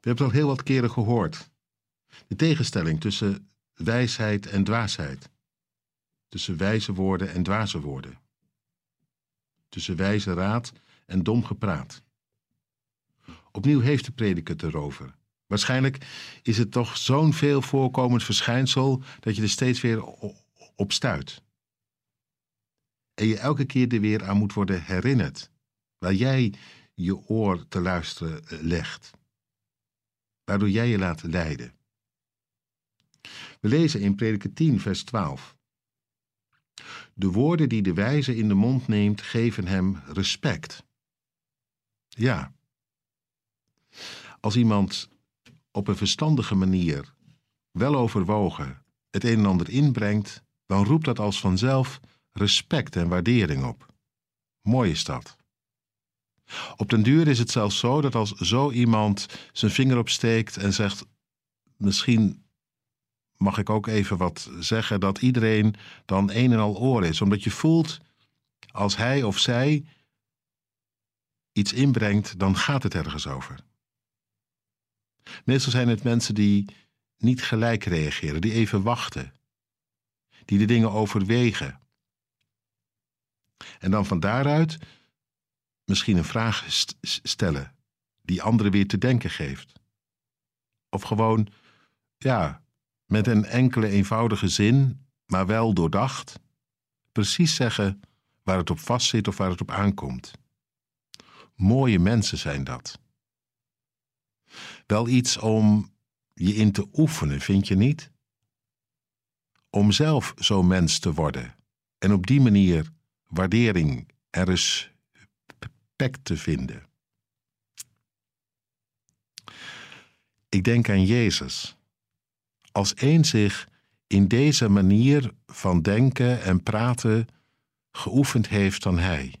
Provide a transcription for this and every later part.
We hebben het al heel wat keren gehoord. De tegenstelling tussen wijsheid en dwaasheid. Tussen wijze woorden en dwaze woorden. Tussen wijze raad en dom gepraat. Opnieuw heeft de prediker erover. Waarschijnlijk is het toch zo'n veel voorkomend verschijnsel dat je er steeds weer op stuit. En je elke keer er weer aan moet worden herinnerd. Waar jij je oor te luisteren eh, legt. Waardoor jij je laat leiden. We lezen in Prediker 10, vers 12. De woorden die de wijze in de mond neemt, geven hem respect. Ja. Als iemand op een verstandige manier, wel overwogen, het een en ander inbrengt, dan roept dat als vanzelf respect en waardering op. Mooi is dat. Op den duur is het zelfs zo dat als zo iemand zijn vinger opsteekt en zegt: Misschien mag ik ook even wat zeggen, dat iedereen dan een en al oor is. Omdat je voelt, als hij of zij iets inbrengt, dan gaat het ergens over. Meestal zijn het mensen die niet gelijk reageren, die even wachten, die de dingen overwegen. En dan van daaruit misschien een vraag stellen die anderen weer te denken geeft. Of gewoon, ja, met een enkele eenvoudige zin, maar wel doordacht, precies zeggen waar het op vastzit of waar het op aankomt. Mooie mensen zijn dat. Wel iets om je in te oefenen, vind je niet? Om zelf zo'n mens te worden en op die manier waardering en te vinden. Ik denk aan Jezus. Als één zich in deze manier van denken en praten geoefend heeft dan hij.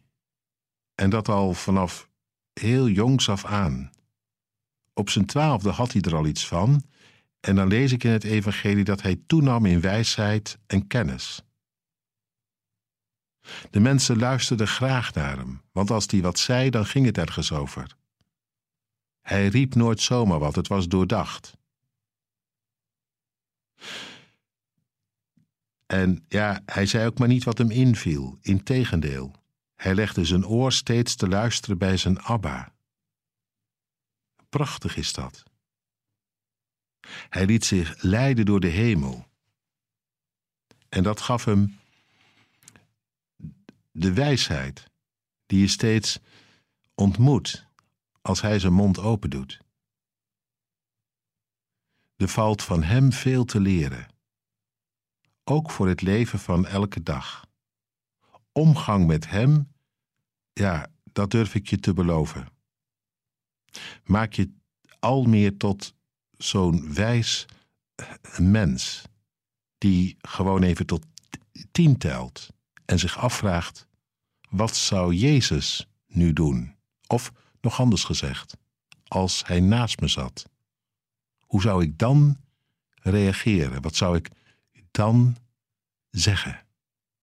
En dat al vanaf heel jongs af aan. Op zijn twaalfde had hij er al iets van, en dan lees ik in het Evangelie dat hij toenam in wijsheid en kennis. De mensen luisterden graag naar hem, want als hij wat zei, dan ging het ergens over. Hij riep nooit zomaar wat, het was doordacht. En ja, hij zei ook maar niet wat hem inviel, integendeel. Hij legde zijn oor steeds te luisteren bij zijn Abba. Prachtig is dat. Hij liet zich leiden door de hemel. En dat gaf hem de wijsheid die je steeds ontmoet als hij zijn mond open doet. Er valt van hem veel te leren, ook voor het leven van elke dag. Omgang met hem, ja, dat durf ik je te beloven. Maak je al meer tot zo'n wijs mens, die gewoon even tot tien telt en zich afvraagt: wat zou Jezus nu doen? Of nog anders gezegd, als hij naast me zat, hoe zou ik dan reageren? Wat zou ik dan zeggen?